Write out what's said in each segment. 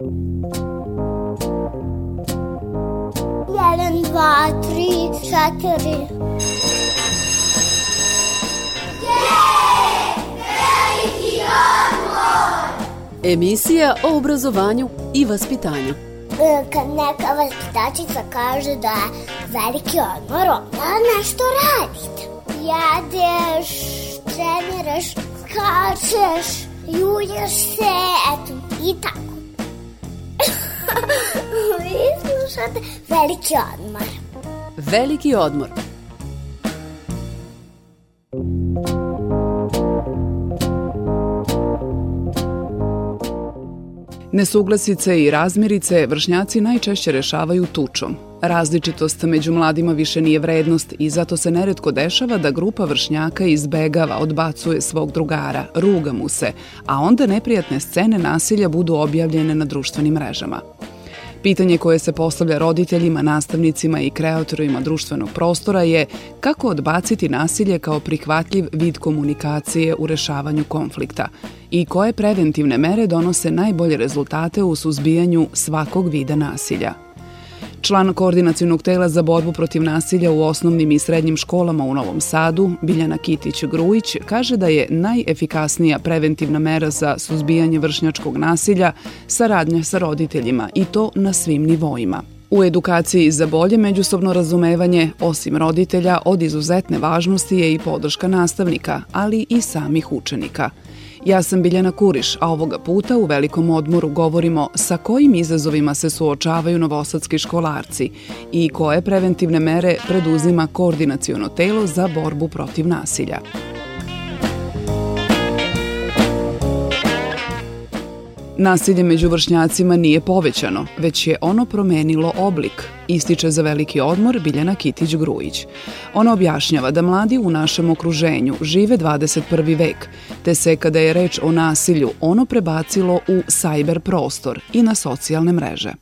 Jedan, dva, tri, četiri. Emisija o obrazovanju i vaspitanju. E, Kad neka vaspitačica kaže da je veliki odmor, onda nešto radite. Jedeš, treniraš, skačeš, julješ se, eto, i tako. Vi slušate veliki odmor. Veliki odmor. Nesuglasice i razmirice vršnjaci najčešće rešavaju tučom. Različitost među mladima više nije vrednost i zato se neretko dešava da grupa vršnjaka izbegava, odbacuje svog drugara, ruga mu se, a onda neprijatne scene nasilja budu objavljene na društvenim mrežama. Pitanje koje se postavlja roditeljima, nastavnicima i kreatorima društvenog prostora je kako odbaciti nasilje kao prihvatljiv vid komunikacije u rešavanju konflikta i koje preventivne mere donose najbolje rezultate u suzbijanju svakog vida nasilja. Član koordinacijnog tela za borbu protiv nasilja u osnovnim i srednjim školama u Novom Sadu, Biljana Kitić-Grujić, kaže da je najefikasnija preventivna mera za suzbijanje vršnjačkog nasilja saradnja sa roditeljima i to na svim nivoima. U edukaciji za bolje međusobno razumevanje, osim roditelja, od izuzetne važnosti je i podrška nastavnika, ali i samih učenika – Ja sam Biljana Kuriš, a ovoga puta u velikom odmoru govorimo sa kojim izazovima se suočavaju novosadski školarci i koje preventivne mere preduzima koordinaciono telo za borbu protiv nasilja. Nasilje među vršnjacima nije povećano, već je ono promenilo oblik, ističe za veliki odmor Biljana Kitić-Grujić. Ona objašnjava da mladi u našem okruženju žive 21. vek, te se kada je reč o nasilju ono prebacilo u sajber prostor i na socijalne mreže.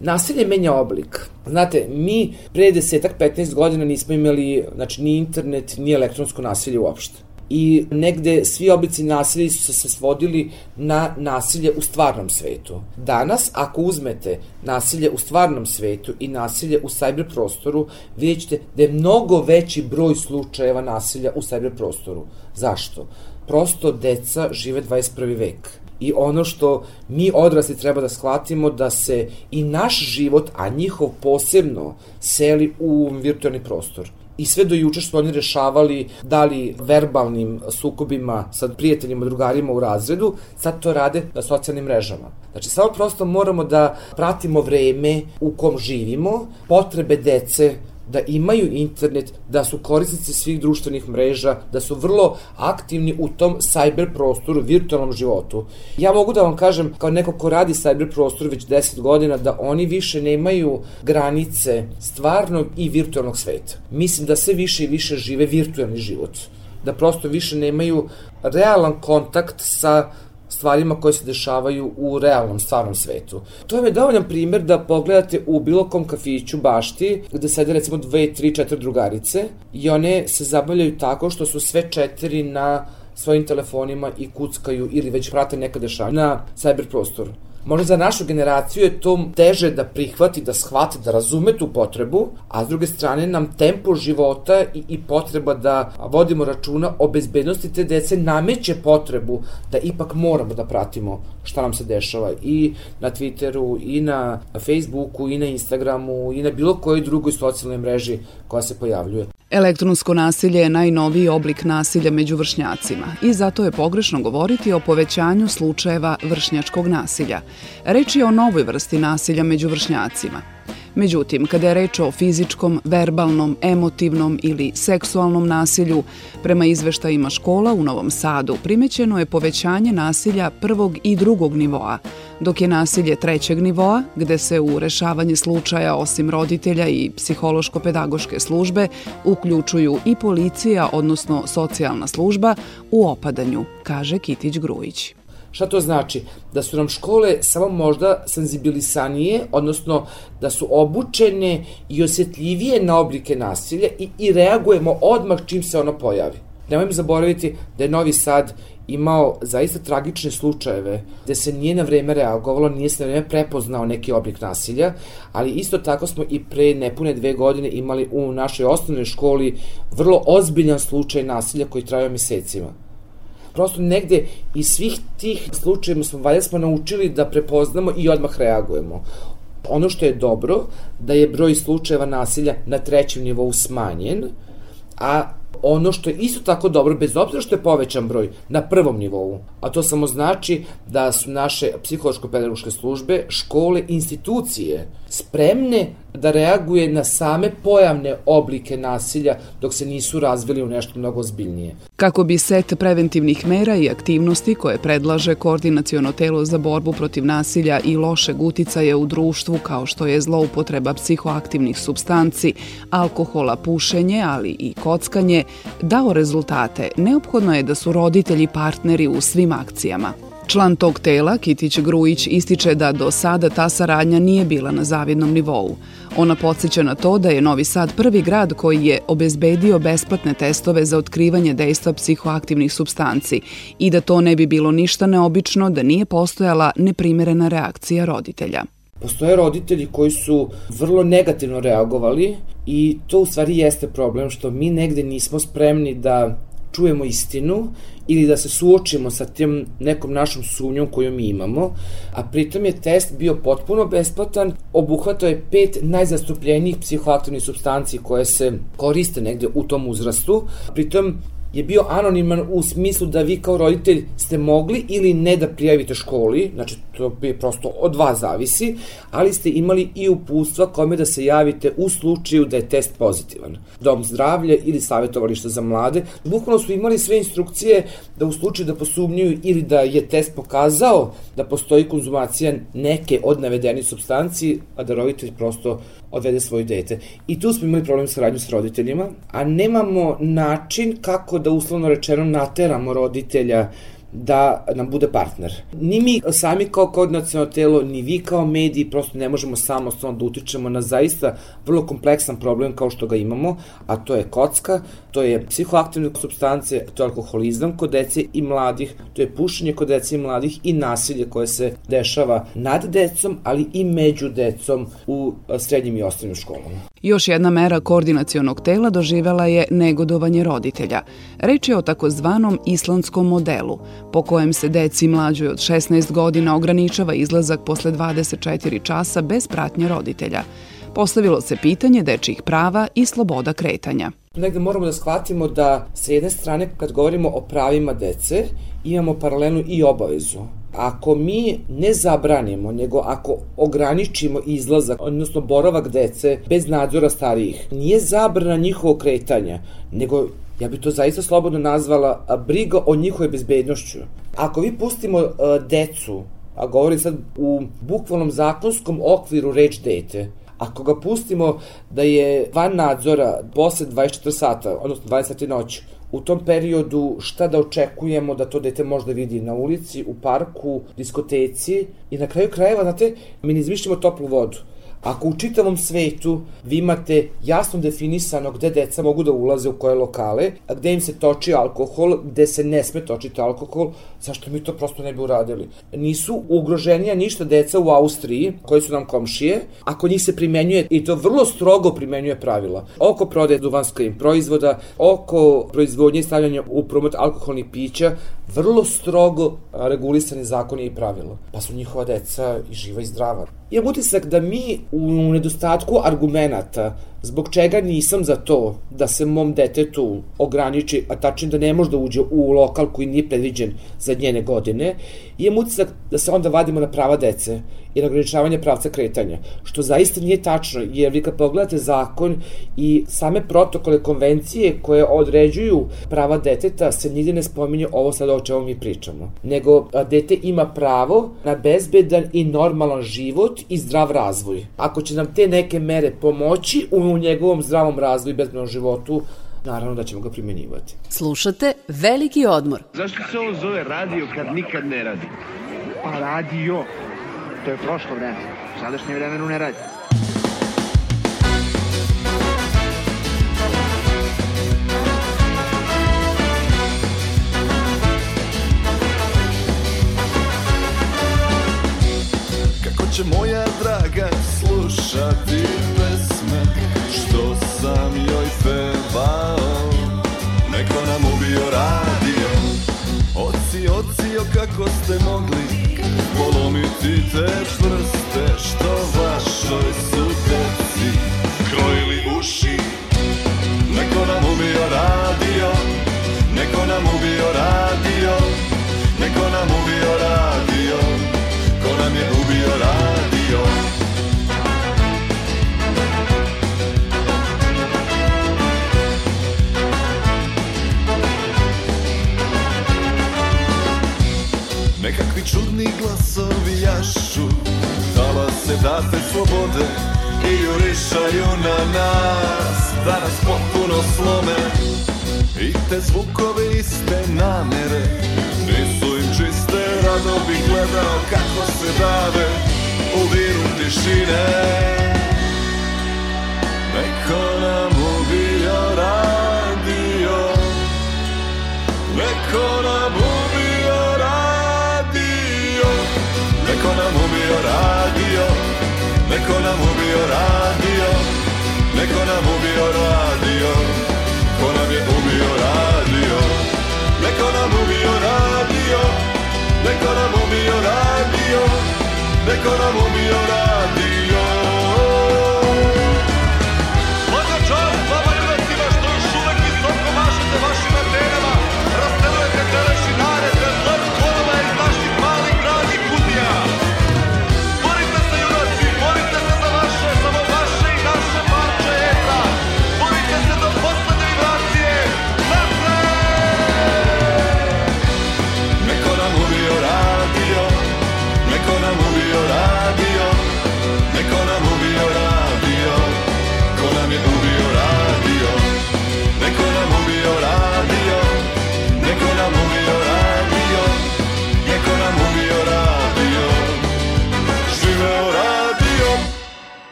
Nasilje menja oblik. Znate, mi pre desetak, 15 godina nismo imali znači, ni internet, ni elektronsko nasilje uopšte i negde svi oblici nasilja su se svodili na nasilje u stvarnom svetu. Danas, ako uzmete nasilje u stvarnom svetu i nasilje u sajber prostoru, vidjet ćete da je mnogo veći broj slučajeva nasilja u sajber prostoru. Zašto? Prosto deca žive 21. vek. I ono što mi odrasli treba da shvatimo da se i naš život, a njihov posebno, seli u virtualni prostor i sve do juče što oni rešavali da li verbalnim sukobima sa prijateljima, drugarima u razredu, sad to rade na socijalnim mrežama. Znači, samo prosto moramo da pratimo vreme u kom živimo, potrebe dece, da imaju internet, da su korisnici svih društvenih mreža, da su vrlo aktivni u tom cyber prostoru, virtualnom životu. Ja mogu da vam kažem, kao neko ko radi cyber prostoru već 10 godina, da oni više nemaju granice stvarnog i virtualnog sveta. Mislim da sve više i više žive virtualni život da prosto više nemaju realan kontakt sa stvarima koje se dešavaju u realnom, stvarnom svetu. To vam je dovoljan primer da pogledate u bilo kom kafiću bašti, gde sede recimo dve, tri, četiri drugarice i one se zabavljaju tako što su sve četiri na svojim telefonima i kuckaju ili već prate neka dešavanja na cyber prostoru. Možda za našu generaciju je to teže da prihvati, da shvati, da razume tu potrebu, a s druge strane nam tempo života i, i potreba da vodimo računa o bezbednosti te dece nameće potrebu da ipak moramo da pratimo šta nam se dešava i na Twitteru, i na Facebooku, i na Instagramu, i na bilo kojoj drugoj socijalnoj mreži koja se pojavljuje. Elektronsko nasilje je najnoviji oblik nasilja među vršnjacima i zato je pogrešno govoriti o povećanju slučajeva vršnjačkog nasilja. Reč je o novoj vrsti nasilja među vršnjacima – Međutim, kada je reč o fizičkom, verbalnom, emotivnom ili seksualnom nasilju, prema izveštajima škola u Novom Sadu primećeno je povećanje nasilja prvog i drugog nivoa, dok je nasilje trećeg nivoa, gde se u rešavanje slučaja osim roditelja i psihološko-pedagoške službe uključuju i policija, odnosno socijalna služba, u opadanju, kaže Kitić Grujić. Šta to znači? Da su nam škole samo možda senzibilisanije, odnosno da su obučene i osjetljivije na oblike nasilja i, i reagujemo odmah čim se ono pojavi. Nemojmo zaboraviti da je Novi Sad imao zaista tragične slučajeve gde se nije na vreme reagovalo, nije se na vreme prepoznao neki oblik nasilja, ali isto tako smo i pre nepune dve godine imali u našoj osnovnoj školi vrlo ozbiljan slučaj nasilja koji trajao mesecima. Prosto negde iz svih tih slučajeva smo, valja smo naučili da prepoznamo i odmah reagujemo. Ono što je dobro, da je broj slučajeva nasilja na trećem nivou smanjen, a ono što je isto tako dobro, bez obzira što je povećan broj na prvom nivou, a to samo znači da su naše psihološko-pedagoške službe, škole, institucije spremne da reaguje na same pojavne oblike nasilja dok se nisu razvili u nešto mnogo zbiljnije. Kako bi set preventivnih mera i aktivnosti koje predlaže Koordinaciono telo za borbu protiv nasilja i lošeg uticaja u društvu kao što je zloupotreba psihoaktivnih substanci, alkohola, pušenje, ali i kockanje, dao rezultate, neophodno je da su roditelji partneri u svim akcijama. Član tog tela, Kitić Grujić, ističe da do sada ta saradnja nije bila na zavidnom nivou. Ona podsjeća na to da je Novi Sad prvi grad koji je obezbedio besplatne testove za otkrivanje dejstva psihoaktivnih substanci i da to ne bi bilo ništa neobično da nije postojala neprimerena reakcija roditelja. Postoje roditelji koji su vrlo negativno reagovali i to u stvari jeste problem što mi negde nismo spremni da čujemo istinu ili da se suočimo sa tim nekom našom sumnjom koju mi imamo, a pritom je test bio potpuno besplatan, obuhvatao je pet najzastupljenijih psihoaktivnih substanci koje se koriste negde u tom uzrastu, pritom je bio anoniman u smislu da vi kao roditelj ste mogli ili ne da prijavite školi, znači to bi prosto od vas zavisi, ali ste imali i upustva kome da se javite u slučaju da je test pozitivan. Dom zdravlja ili savjetovalište za mlade, bukvalno su imali sve instrukcije da u slučaju da posumnjuju ili da je test pokazao da postoji konzumacija neke od navedenih substanci, a da roditelj prosto odvede svoje dete. I tu smo imali problem sa radnju s roditeljima, a nemamo način kako da uslovno rečeno nateramo roditelja da nam bude partner. Ni mi sami kao koordinacijalno telo, ni vi kao mediji prosto ne možemo samostalno da utičemo na zaista vrlo kompleksan problem kao što ga imamo, a to je kocka, to je psihoaktivne substance, to je alkoholizam kod dece i mladih, to je pušenje kod dece i mladih i nasilje koje se dešava nad decom, ali i među decom u srednjim i osnovnim školama. Još jedna mera koordinacionog tela doživela je negodovanje roditelja. Reč je o takozvanom islandskom modelu, po kojem se deci mlađoj od 16 godina ograničava izlazak posle 24 časa bez pratnje roditelja. Postavilo se pitanje dečjih prava i sloboda kretanja. Negde moramo da shvatimo da s jedne strane kad govorimo o pravima dece imamo paralelnu i obavezu Ako mi ne zabranimo, nego ako ograničimo izlazak, odnosno boravak dece bez nadzora starijih, nije zabrana njihovo kretanja, nego ja bi to zaista slobodno nazvala briga o njihove bezbednošću. Ako vi pustimo uh, decu, a govorim sad u bukvalnom zakonskom okviru reč dete, ako ga pustimo da je van nadzora posle 24 sata, odnosno 20 sati noć, u tom periodu šta da očekujemo da to dete možda vidi na ulici, u parku, diskoteci i na kraju krajeva, znate, mi ne izmišljamo toplu vodu. Ako u čitavom svetu vi imate jasno definisano gde deca mogu da ulaze u koje lokale, a gde im se toči alkohol, gde se ne sme točiti alkohol, zašto mi to prosto ne bi uradili? Nisu ugroženija ništa deca u Austriji, koji su nam komšije, ako njih se primenjuje, i to vrlo strogo primenjuje pravila, oko prodaje duvanskih proizvoda, oko proizvodnje i stavljanja u promet alkoholnih pića, vrlo strogo regulisani zakoni i pravila. Pa su njihova deca i živa i zdrava. Imam utisak da mi u nedostatku argumenta zbog čega nisam za to da se mom detetu ograniči, a tačnije da ne može da uđe u lokal koji nije predviđen za njene godine, imam utisak da se onda vadimo na prava dece i na ograničavanje pravca kretanja, što zaista nije tačno, jer vi kad pogledate zakon i same protokole konvencije koje određuju prava deteta, se nigde ne spominje ovo sad o čemu mi pričamo, nego dete ima pravo na bezbedan i normalan život i zdrav razvoj. Ako će nam te neke mere pomoći u u njegovom zdravom razvoju i bezbrednom životu, naravno da ćemo ga primenjivati. Slušate Veliki odmor. Zašto se ovo zove radio kad nikad ne radi? Pa radio, to je prošlo vreme, u sadašnje vremenu ne radi. Kako će moja draga kako ste mogli Polomiti te čvrste? Što vašoj I te zvukove iste namere. Nisu im čiste Rado bih gledao kako se dave U viru tišine Neko nam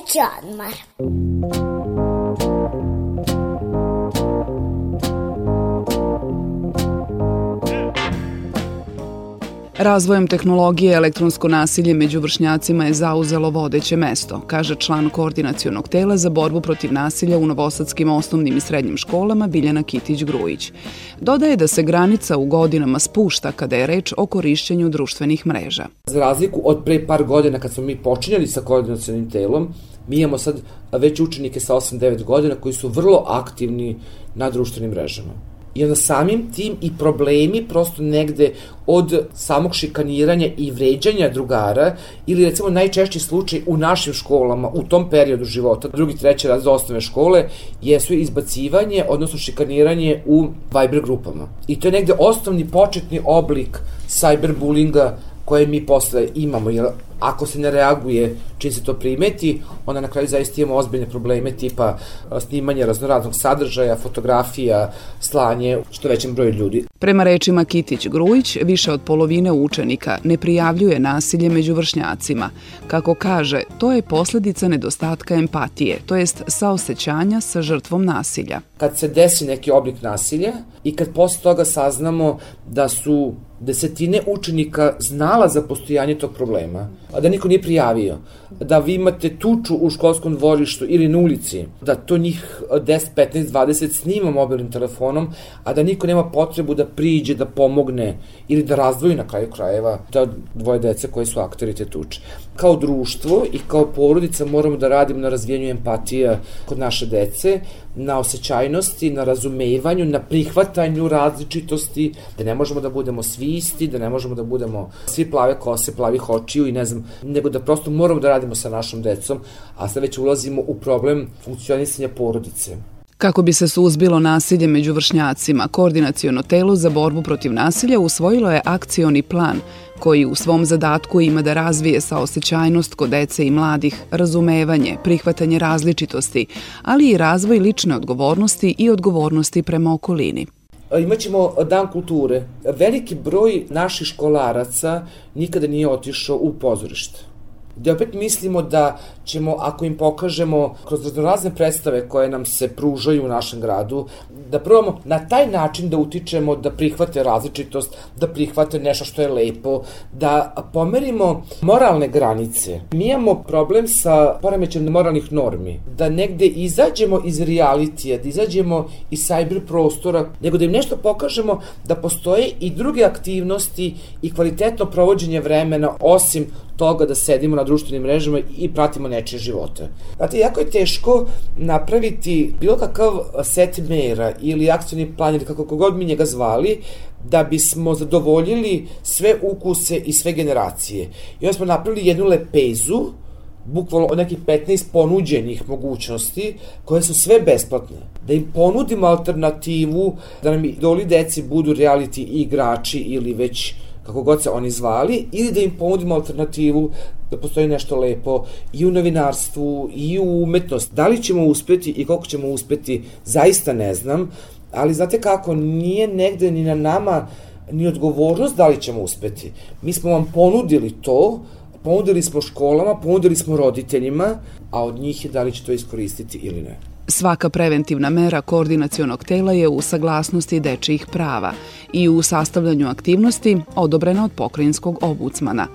Veliki odmor. Razvojem tehnologije elektronsko nasilje među vršnjacima je zauzelo vodeće mesto, kaže član koordinacionog tela za borbu protiv nasilja u novosadskim osnovnim i srednjim školama Biljana Kitić-Grujić. Dodaje da se granica u godinama spušta kada je reč o korišćenju društvenih mreža. Za razliku od pre par godina kad smo mi počinjali sa koordinacionim telom, mi imamo sad već učenike sa 8-9 godina koji su vrlo aktivni na društvenim mrežama. I onda samim tim i problemi prosto negde od samog šikaniranja i vređanja drugara ili recimo najčešći slučaj u našim školama u tom periodu života, drugi, treći raz osnovne škole, jesu izbacivanje, odnosno šikaniranje u Viber grupama. I to je negde osnovni početni oblik cyberbullinga koje mi posle imamo, jer ako se ne reaguje čim se to primeti, onda na kraju zaista imamo ozbiljne probleme tipa a, snimanje raznoraznog sadržaja, fotografija, slanje što većem broju ljudi. Prema rečima Kitić Grujić, više od polovine učenika ne prijavljuje nasilje među vršnjacima. Kako kaže, to je posledica nedostatka empatije, to jest saosećanja sa žrtvom nasilja. Kad se desi neki oblik nasilja i kad posle toga saznamo da su desetine učenika znala za postojanje tog problema, a da niko nije prijavio, da vi imate tuču u školskom dvorištu ili na ulici, da to njih 10, 15, 20 snima mobilnim telefonom, a da niko nema potrebu da priđe, da pomogne ili da razdvoji na kraju krajeva ta dvoje dece koji su aktori te tuče. Kao društvo i kao porodica moramo da radimo na razvijenju empatija kod naše dece, na osjećajnosti, na razumevanju, na prihvatanju različitosti, da ne možemo da budemo svi isti, da ne možemo da budemo svi plave kose, plavih očiju i ne znam, nego da prosto moramo da radimo sa našom decom, a sad već ulazimo u problem funkcionisanja porodice. Kako bi se suzbilo nasilje među vršnjacima, Koordinaciono telo za borbu protiv nasilja usvojilo je akcioni plan koji u svom zadatku ima da razvije saosećajnost kod dece i mladih, razumevanje, prihvatanje različitosti, ali i razvoj lične odgovornosti i odgovornosti prema okolini. Imaćemo dan kulture. Veliki broj naših školaraca nikada nije otišao u pozorište gde opet mislimo da ćemo, ako im pokažemo kroz raznorazne predstave koje nam se pružaju u našem gradu, da probamo na taj način da utičemo da prihvate različitost, da prihvate nešto što je lepo, da pomerimo moralne granice. Mi imamo problem sa poremećem moralnih normi, da negde izađemo iz realitija, da izađemo iz cyber prostora, nego da im nešto pokažemo da postoje i druge aktivnosti i kvalitetno provođenje vremena osim toga da sedimo na društvenim mrežama i pratimo nečije živote. Znate, jako je teško napraviti bilo kakav set mera ili akcijni plan ili kako god mi njega zvali, da bismo zadovoljili sve ukuse i sve generacije. I onda smo napravili jednu lepezu, bukvalno od nekih 15 ponuđenih mogućnosti, koje su sve besplatne. Da im ponudimo alternativu, da nam idoli deci budu reality igrači ili već kako god se oni zvali, ili da im ponudimo alternativu da postoji nešto lepo i u novinarstvu i u umetnost. Da li ćemo uspeti i koliko ćemo uspeti, zaista ne znam, ali znate kako, nije negde ni na nama ni odgovornost da li ćemo uspeti. Mi smo vam ponudili to, ponudili smo školama, ponudili smo roditeljima, a od njih je da li će to iskoristiti ili ne. Svaka preventivna mera koordinacionog tela je u saglasnosti dečijih prava i u sastavljanju aktivnosti odobrena od pokrajinskog obucmana.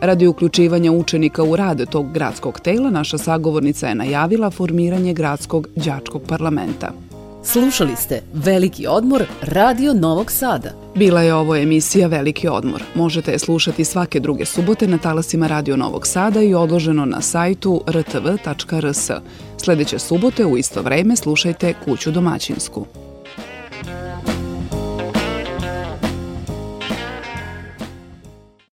Radi uključivanja učenika u rade tog gradskog tela, naša sagovornica je najavila formiranje gradskog đačkog parlamenta. Slušali ste Veliki odmor Radio Novog Sada. Bila je ovo emisija Veliki odmor. Možete je slušati svake druge subote na talasima Radio Novog Sada i odloženo na sajtu rtv.rs. Sledeće subote u isto vreme slušajte Kuću domaćinsku.